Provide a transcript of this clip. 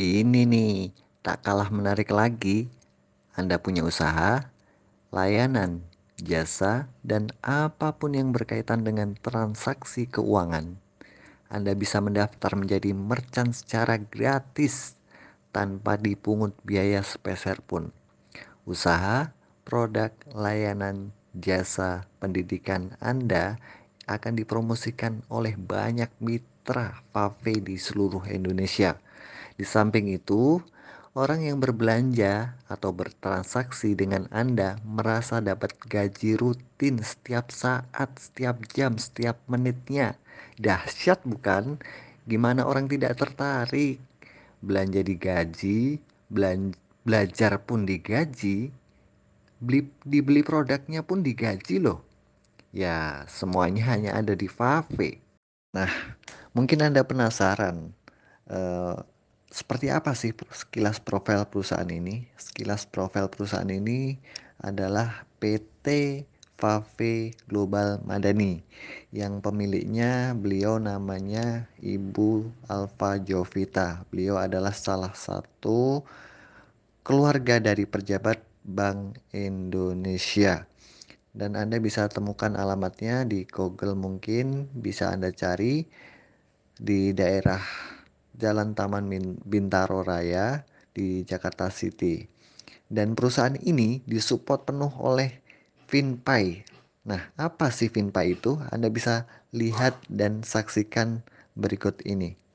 Ini nih, tak kalah menarik lagi. Anda punya usaha, layanan, jasa, dan apa pun yang berkaitan dengan transaksi keuangan. Anda bisa mendaftar menjadi merchant secara gratis tanpa dipungut biaya sepeser pun. Usaha, produk, layanan, jasa, pendidikan Anda akan dipromosikan oleh banyak mitra Fave di seluruh Indonesia. Di samping itu, orang yang berbelanja atau bertransaksi dengan Anda merasa dapat gaji rutin setiap saat, setiap jam, setiap menitnya. Dahsyat bukan? Gimana orang tidak tertarik? Belanja digaji, belajar pun digaji, beli dibeli produknya pun digaji loh. Ya, semuanya hanya ada di Fave. Nah, mungkin Anda penasaran uh, seperti apa sih sekilas profil perusahaan ini? Sekilas profil perusahaan ini adalah PT Fave Global Madani yang pemiliknya beliau namanya Ibu Alfa Jovita. Beliau adalah salah satu keluarga dari pejabat Bank Indonesia. Dan Anda bisa temukan alamatnya di Google mungkin bisa Anda cari di daerah Jalan Taman Bintaro Raya di Jakarta City. Dan perusahaan ini disupport penuh oleh FinPay. Nah, apa sih FinPay itu? Anda bisa lihat dan saksikan berikut ini.